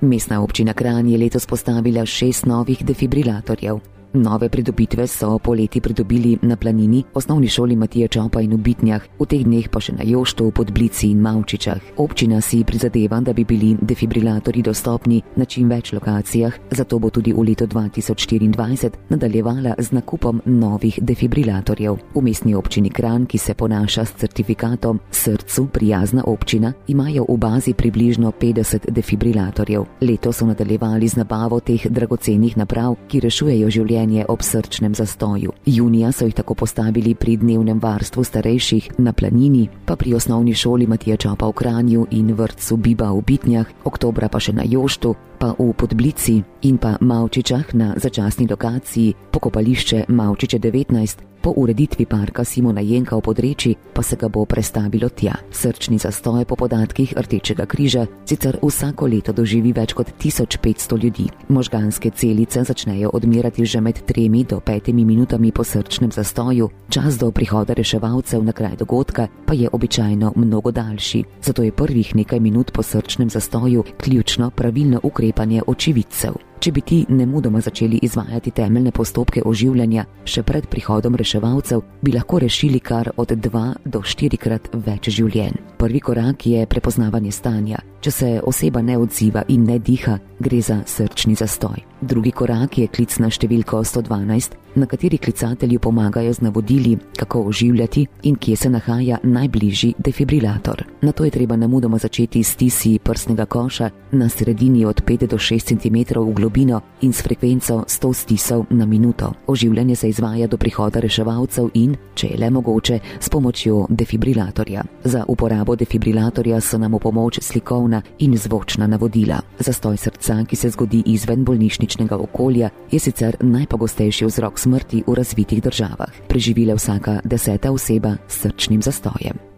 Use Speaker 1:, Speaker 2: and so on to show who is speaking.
Speaker 1: Mestna občina Kran je letos postavila šest novih defibrilatorjev. Nove pridobitve so poleti pridobili na planini, osnovni šoli Matija Čopa in v Bitnjah, v teh dneh pa še na Joštu, Podblici in Mavčičah. Občina si prizadeva, da bi bili defibrilatorji dostopni na čim več lokacijah, zato bo tudi v letu 2024 nadaljevala z nakupom novih defibrilatorjev. V mestni občini Kran, ki se ponaša s certifikatom Srcu prijazna občina, imajo v bazi približno 50 defibrilatorjev. Leto so nadaljevali z nabavo teh dragocenih naprav, ki rešujejo življenje življenje ob srčnem zastoju. Junija so jih tako postavili pri dnevnem varstvu starejših na planini, pa pri osnovni šoli Matija Čapa v Kranju in vrtcu Biba v Bitnjah, oktobra pa še na Joštu, pa v Podblici in pa Mavčičah na začasni lokaciji pokopališče Mavčiče 19, po ureditvi parka Simona Jenka v podreči pa se ga bo prestavilo tja. Srčni zastoj po podatkih Rdečega križa sicer vsako leto doživi več kot 1500 ljudi. Možganske celice začnejo odmirati že med 3 do 5 minutami po srčnem zastoju, čas do prihoda reševalcev na kraj dogodka pa je običajno mnogo daljši. Zato je prvih nekaj minut po srčnem zastoju ključno pravilno ukrepanje očividcev. Če bi ti nemudoma začeli izvajati temeljne postopke oživljanja še pred prihodom reševalcev, bi lahko rešili kar od 2 do 4 krat več življenj. Prvi korak je prepoznavanje stanja. Če se oseba ne odziva in ne diha, gre za srčni zastoj. Drugi korak je klic na številko 112, na kateri klicatelju pomagajo z navodili, kako oživljati in kje se nahaja najbližji defibrilator. Na to je treba nemudoma začeti s tisi prsnega koša na sredini od 5 do 6 cm v globino in s frekvenco 100 stisov na minuto. Oživljanje se izvaja do prihoda reševalcev in, če je le mogoče, s pomočjo defibrilatorja. Za uporabo defibrilatorja so nam v pomoč slikovna in zvočna navodila. Zastoj srca, ki se zgodi izven bolnišničnega okolja, je sicer najpogostejši vzrok smrti v razvitih državah. Preživela vsaka deseta oseba s srčnim zastojem.